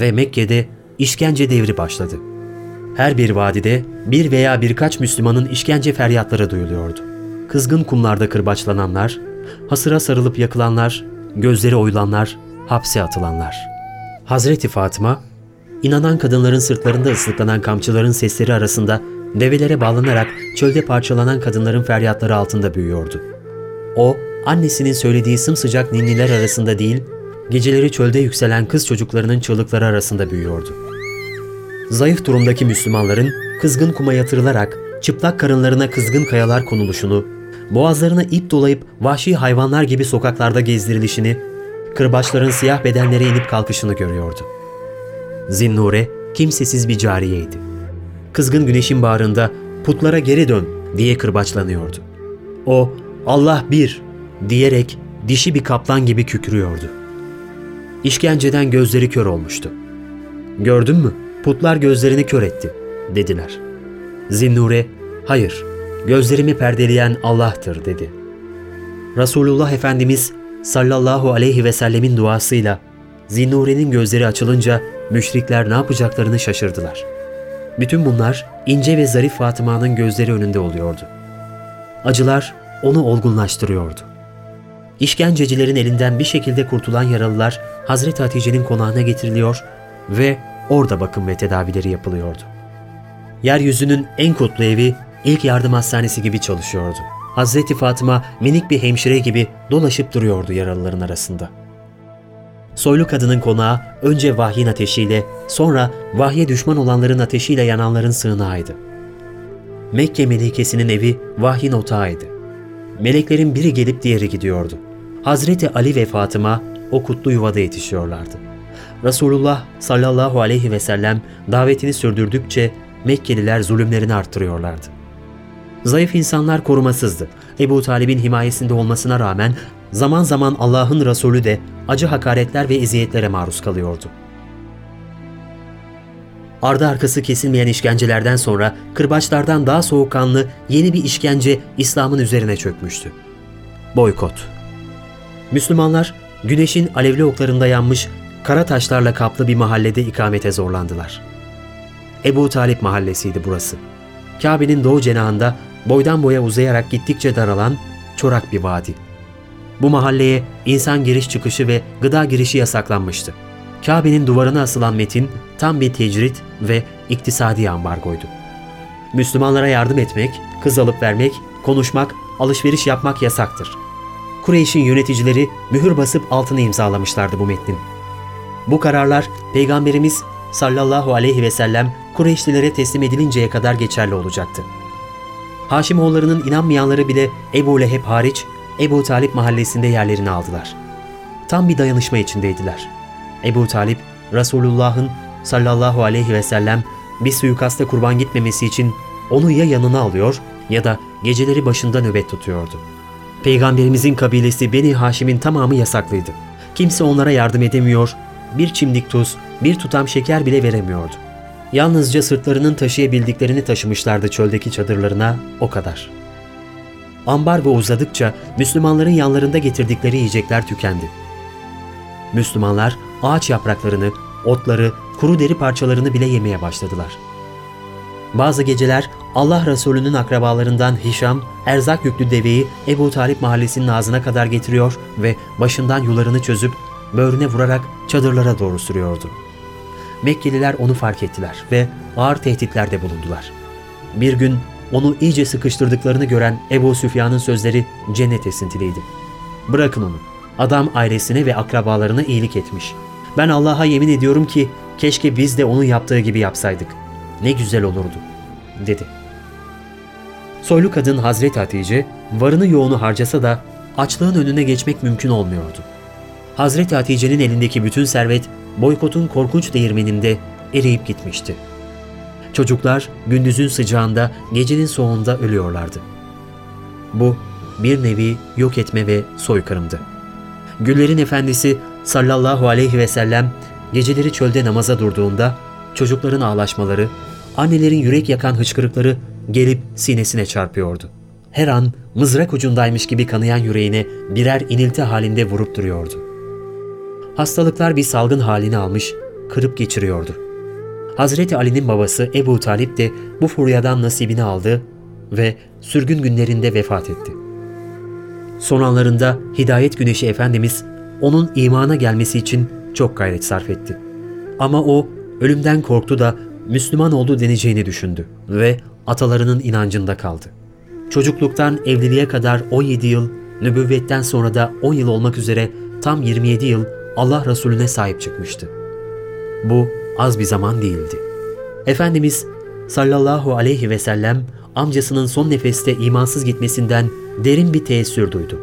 ve Mekke'de işkence devri başladı. Her bir vadide bir veya birkaç Müslümanın işkence feryatları duyuluyordu. Kızgın kumlarda kırbaçlananlar, hasıra sarılıp yakılanlar, gözleri oyulanlar, hapse atılanlar. Hazreti Fatıma, inanan kadınların sırtlarında ıslıklanan kamçıların sesleri arasında develere bağlanarak çölde parçalanan kadınların feryatları altında büyüyordu. O, annesinin söylediği sımsıcak ninniler arasında değil, geceleri çölde yükselen kız çocuklarının çığlıkları arasında büyüyordu. Zayıf durumdaki Müslümanların kızgın kuma yatırılarak çıplak karınlarına kızgın kayalar konuluşunu, boğazlarına ip dolayıp vahşi hayvanlar gibi sokaklarda gezdirilişini, kırbaçların siyah bedenlere inip kalkışını görüyordu. Zinnure kimsesiz bir cariyeydi. Kızgın güneşin bağrında putlara geri dön diye kırbaçlanıyordu. O Allah bir diyerek dişi bir kaplan gibi kükrüyordu. İşkenceden gözleri kör olmuştu. Gördün mü? Putlar gözlerini kör etti, dediler. Zinnure, hayır, gözlerimi perdeleyen Allah'tır, dedi. Resulullah Efendimiz sallallahu aleyhi ve sellemin duasıyla Zinnure'nin gözleri açılınca müşrikler ne yapacaklarını şaşırdılar. Bütün bunlar ince ve zarif Fatıma'nın gözleri önünde oluyordu. Acılar onu olgunlaştırıyordu. İşkencecilerin elinden bir şekilde kurtulan yaralılar Hazreti Hatice'nin konağına getiriliyor ve orada bakım ve tedavileri yapılıyordu. Yeryüzünün en kutlu evi ilk yardım hastanesi gibi çalışıyordu. Hazreti Fatıma minik bir hemşire gibi dolaşıp duruyordu yaralıların arasında. Soylu kadının konağı önce vahyin ateşiyle, sonra vahye düşman olanların ateşiyle yananların sığınağıydı. Mekke melikesinin evi vahyin otağıydı. Meleklerin biri gelip diğeri gidiyordu. Hazreti Ali ve Fatıma o kutlu yuvada yetişiyorlardı. Resulullah sallallahu aleyhi ve sellem davetini sürdürdükçe Mekkeliler zulümlerini arttırıyorlardı. Zayıf insanlar korumasızdı. Ebu Talib'in himayesinde olmasına rağmen zaman zaman Allah'ın Resulü de acı hakaretler ve eziyetlere maruz kalıyordu. Ardı arkası kesilmeyen işkencelerden sonra kırbaçlardan daha soğukkanlı yeni bir işkence İslam'ın üzerine çökmüştü. Boykot. Müslümanlar güneşin alevli oklarında yanmış kara taşlarla kaplı bir mahallede ikamete zorlandılar. Ebu Talip mahallesiydi burası. Kabe'nin doğu cenahında boydan boya uzayarak gittikçe daralan çorak bir vadi. Bu mahalleye insan giriş çıkışı ve gıda girişi yasaklanmıştı. Kabe'nin duvarına asılan metin tam bir tecrit ve iktisadi ambargoydu. Müslümanlara yardım etmek, kız alıp vermek, konuşmak, alışveriş yapmak yasaktır. Kureyş'in yöneticileri mühür basıp altını imzalamışlardı bu metnin. Bu kararlar Peygamberimiz sallallahu aleyhi ve sellem Kureyşlilere teslim edilinceye kadar geçerli olacaktı. Haşimoğullarının inanmayanları bile Ebu Leheb hariç Ebu Talip mahallesinde yerlerini aldılar. Tam bir dayanışma içindeydiler. Ebu Talip, Resulullah'ın sallallahu aleyhi ve sellem bir suikasta kurban gitmemesi için onu ya yanına alıyor ya da geceleri başında nöbet tutuyordu. Peygamberimizin kabilesi Beni Haşim'in tamamı yasaklıydı. Kimse onlara yardım edemiyor, bir çimdik tuz, bir tutam şeker bile veremiyordu. Yalnızca sırtlarının taşıyabildiklerini taşımışlardı çöldeki çadırlarına, o kadar. Ambargo uzadıkça Müslümanların yanlarında getirdikleri yiyecekler tükendi. Müslümanlar ağaç yapraklarını, otları, kuru deri parçalarını bile yemeye başladılar. Bazı geceler Allah Resulü'nün akrabalarından Hişam, erzak yüklü deveyi Ebu Talip mahallesinin ağzına kadar getiriyor ve başından yularını çözüp böğrüne vurarak çadırlara doğru sürüyordu. Mekkeliler onu fark ettiler ve ağır tehditlerde bulundular. Bir gün onu iyice sıkıştırdıklarını gören Ebu Süfyan'ın sözleri cennet esintiliydi. Bırakın onu. Adam ailesine ve akrabalarına iyilik etmiş. Ben Allah'a yemin ediyorum ki keşke biz de onun yaptığı gibi yapsaydık. Ne güzel olurdu, dedi. Soylu kadın Hazreti Hatice, varını yoğunu harcasa da açlığın önüne geçmek mümkün olmuyordu. Hazreti Hatice'nin elindeki bütün servet boykotun korkunç değirmeninde eriyip gitmişti. Çocuklar gündüzün sıcağında, gecenin soğuğunda ölüyorlardı. Bu bir nevi yok etme ve soykırımdı. Güllerin efendisi sallallahu aleyhi ve sellem geceleri çölde namaza durduğunda çocukların ağlaşmaları, annelerin yürek yakan hıçkırıkları gelip sinesine çarpıyordu. Her an mızrak ucundaymış gibi kanayan yüreğine birer inilti halinde vurup duruyordu. Hastalıklar bir salgın halini almış, kırıp geçiriyordu. Hazreti Ali'nin babası Ebu Talip de bu furyadan nasibini aldı ve sürgün günlerinde vefat etti. Son anlarında Hidayet Güneşi Efendimiz onun imana gelmesi için çok gayret sarf etti. Ama o ölümden korktu da Müslüman oldu deneceğini düşündü ve atalarının inancında kaldı. Çocukluktan evliliğe kadar 17 yıl, nübüvvetten sonra da 10 yıl olmak üzere tam 27 yıl Allah Resulüne sahip çıkmıştı. Bu az bir zaman değildi. Efendimiz sallallahu aleyhi ve sellem amcasının son nefeste imansız gitmesinden derin bir teessür duydu.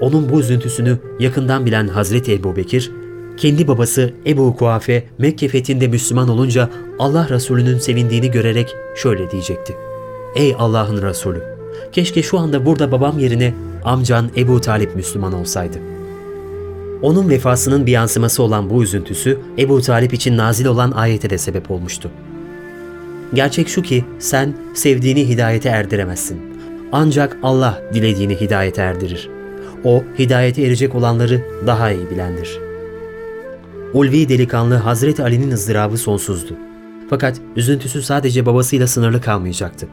Onun bu üzüntüsünü yakından bilen Hazreti Ebu Bekir, kendi babası Ebu Kuafe Mekke fethinde Müslüman olunca Allah Resulü'nün sevindiğini görerek şöyle diyecekti. Ey Allah'ın Resulü! Keşke şu anda burada babam yerine amcan Ebu Talip Müslüman olsaydı. Onun vefasının bir yansıması olan bu üzüntüsü Ebu Talip için nazil olan ayete de sebep olmuştu. Gerçek şu ki sen sevdiğini hidayete erdiremezsin. Ancak Allah dilediğini hidayete erdirir. O hidayete erecek olanları daha iyi bilendir. Ulvi delikanlı Hazreti Ali'nin ızdırabı sonsuzdu. Fakat üzüntüsü sadece babasıyla sınırlı kalmayacaktı.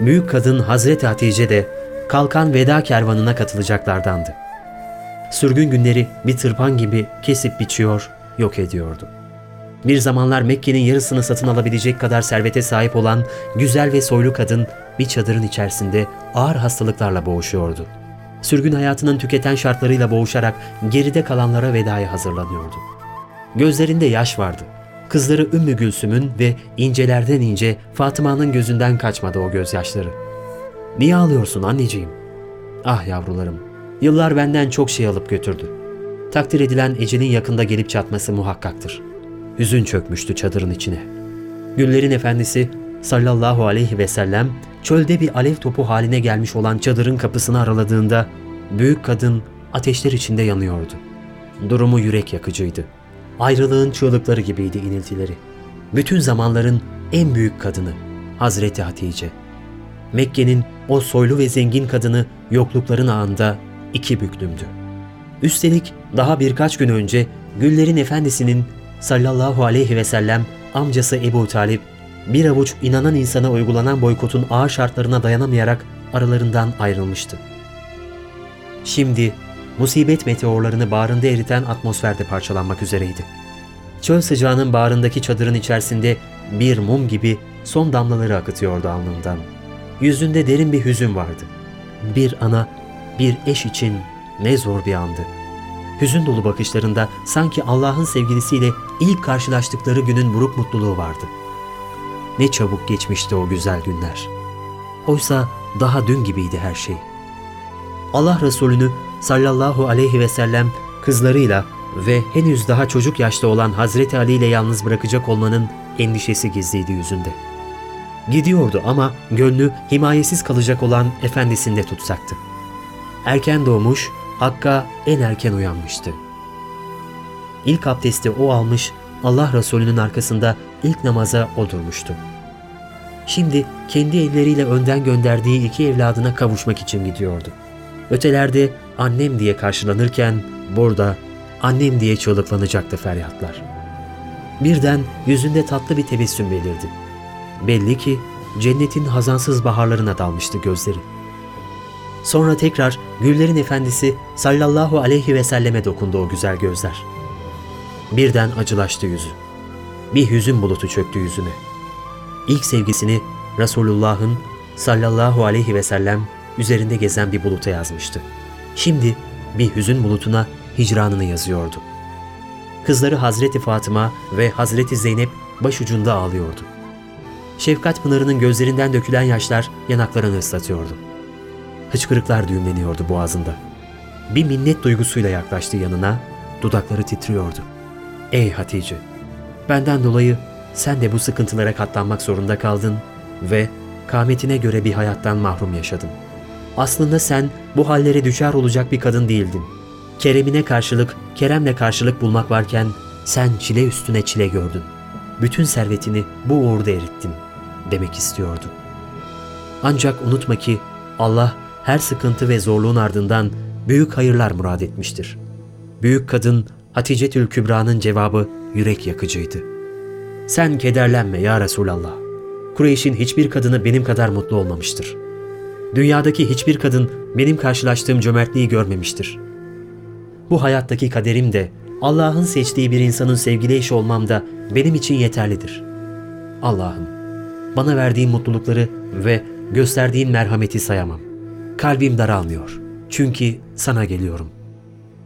Büyük kadın Hazreti Hatice de kalkan veda kervanına katılacaklardandı. Sürgün günleri bir tırpan gibi kesip biçiyor, yok ediyordu. Bir zamanlar Mekke'nin yarısını satın alabilecek kadar servete sahip olan güzel ve soylu kadın bir çadırın içerisinde ağır hastalıklarla boğuşuyordu. Sürgün hayatının tüketen şartlarıyla boğuşarak geride kalanlara vedaya hazırlanıyordu. Gözlerinde yaş vardı. Kızları Ümmü Gülsüm'ün ve incelerden ince Fatıma'nın gözünden kaçmadı o gözyaşları. Niye ağlıyorsun anneciğim? Ah yavrularım, yıllar benden çok şey alıp götürdü. Takdir edilen ecelin yakında gelip çatması muhakkaktır. Hüzün çökmüştü çadırın içine. Güllerin efendisi sallallahu aleyhi ve sellem çölde bir alev topu haline gelmiş olan çadırın kapısını araladığında büyük kadın ateşler içinde yanıyordu. Durumu yürek yakıcıydı. Ayrılığın çığlıkları gibiydi iniltileri. Bütün zamanların en büyük kadını Hazreti Hatice. Mekke'nin o soylu ve zengin kadını yoklukların ağında iki büklümdü. Üstelik daha birkaç gün önce Güllerin Efendisi'nin sallallahu aleyhi ve sellem amcası Ebu Talip bir avuç inanan insana uygulanan boykotun ağır şartlarına dayanamayarak aralarından ayrılmıştı. Şimdi musibet meteorlarını bağrında eriten atmosferde parçalanmak üzereydi. Çöl sıcağının bağrındaki çadırın içerisinde bir mum gibi son damlaları akıtıyordu alnından. Yüzünde derin bir hüzün vardı. Bir ana, bir eş için ne zor bir andı. Hüzün dolu bakışlarında sanki Allah'ın sevgilisiyle ilk karşılaştıkları günün buruk mutluluğu vardı. Ne çabuk geçmişti o güzel günler. Oysa daha dün gibiydi her şey. Allah Resulü'nü sallallahu aleyhi ve sellem kızlarıyla ve henüz daha çocuk yaşta olan Hazreti Ali ile yalnız bırakacak olmanın endişesi gizliydi yüzünde. Gidiyordu ama gönlü himayesiz kalacak olan efendisinde tutsaktı. Erken doğmuş, Hakk'a en erken uyanmıştı. İlk abdesti o almış, Allah Resulü'nün arkasında ilk namaza o durmuştu. Şimdi kendi elleriyle önden gönderdiği iki evladına kavuşmak için gidiyordu. Ötelerde annem diye karşılanırken burada annem diye çığlıklanacaktı feryatlar. Birden yüzünde tatlı bir tebessüm belirdi. Belli ki cennetin hazansız baharlarına dalmıştı gözleri. Sonra tekrar güllerin efendisi sallallahu aleyhi ve selleme dokundu o güzel gözler. Birden acılaştı yüzü. Bir hüzün bulutu çöktü yüzüne. İlk sevgisini Resulullah'ın sallallahu aleyhi ve sellem üzerinde gezen bir buluta yazmıştı. Şimdi bir hüzün bulutuna hicranını yazıyordu. Kızları Hazreti Fatıma ve Hazreti Zeynep başucunda ağlıyordu. Şefkat pınarının gözlerinden dökülen yaşlar yanaklarını ıslatıyordu. Hıçkırıklar düğümleniyordu boğazında. Bir minnet duygusuyla yaklaştı yanına, dudakları titriyordu. Ey Hatice! Benden dolayı sen de bu sıkıntılara katlanmak zorunda kaldın ve kametine göre bir hayattan mahrum yaşadın. Aslında sen bu hallere düşer olacak bir kadın değildin. Keremine karşılık, Kerem'le karşılık bulmak varken sen çile üstüne çile gördün. Bütün servetini bu uğurda erittin demek istiyordu. Ancak unutma ki Allah her sıkıntı ve zorluğun ardından büyük hayırlar murad etmiştir. Büyük kadın Hatice Tül Kübra'nın cevabı yürek yakıcıydı. Sen kederlenme ya Resulallah. Kureyş'in hiçbir kadını benim kadar mutlu olmamıştır. Dünyadaki hiçbir kadın benim karşılaştığım cömertliği görmemiştir. Bu hayattaki kaderim de Allah'ın seçtiği bir insanın sevgili eşi olmam da benim için yeterlidir. Allah'ım, bana verdiğin mutlulukları ve gösterdiğin merhameti sayamam. Kalbim daralmıyor. Çünkü sana geliyorum.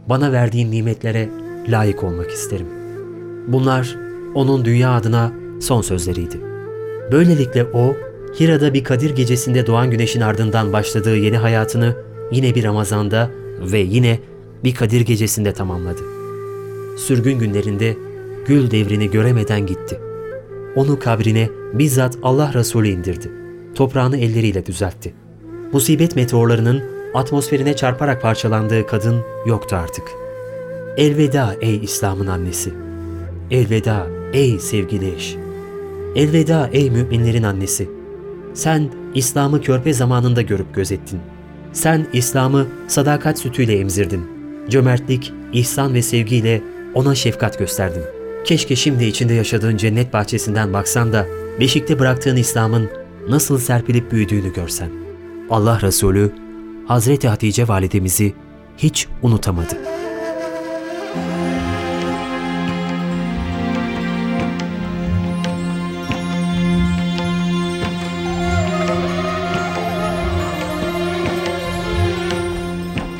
Bana verdiğin nimetlere layık olmak isterim. Bunlar onun dünya adına son sözleriydi. Böylelikle o, Hira'da bir Kadir gecesinde doğan güneşin ardından başladığı yeni hayatını yine bir Ramazan'da ve yine bir Kadir gecesinde tamamladı. Sürgün günlerinde gül devrini göremeden gitti. Onu kabrine bizzat Allah Resulü indirdi. Toprağını elleriyle düzeltti. Musibet meteorlarının atmosferine çarparak parçalandığı kadın yoktu artık. Elveda ey İslam'ın annesi. Elveda ey sevgili eş. Elveda ey müminlerin annesi. Sen İslam'ı körpe zamanında görüp gözettin. Sen İslam'ı sadakat sütüyle emzirdin. Cömertlik, ihsan ve sevgiyle ona şefkat gösterdin. Keşke şimdi içinde yaşadığın cennet bahçesinden baksan da beşikte bıraktığın İslam'ın nasıl serpilip büyüdüğünü görsen. Allah Resulü Hazreti Hatice validemizi hiç unutamadı.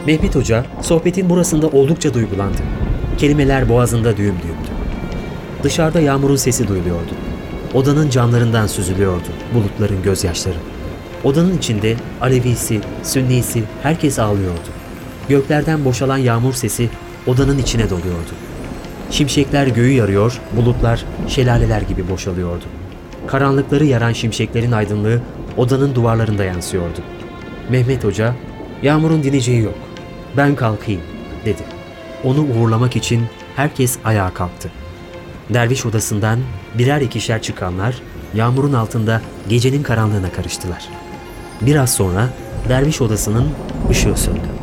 Mehmet Hoca sohbetin burasında oldukça duygulandı. Kelimeler boğazında düğüm düğümdü. Dışarıda yağmurun sesi duyuluyordu. Odanın camlarından süzülüyordu bulutların gözyaşları. Odanın içinde Alevisi, Sünnisi herkes ağlıyordu. Göklerden boşalan yağmur sesi odanın içine doluyordu. Şimşekler göğü yarıyor, bulutlar şelaleler gibi boşalıyordu. Karanlıkları yaran şimşeklerin aydınlığı odanın duvarlarında yansıyordu. Mehmet Hoca, yağmurun dineceği yok. Ben kalkayım, dedi. Onu uğurlamak için herkes ayağa kalktı. Derviş odasından birer ikişer çıkanlar yağmurun altında gecenin karanlığına karıştılar. Biraz sonra derviş odasının ışığı söndü.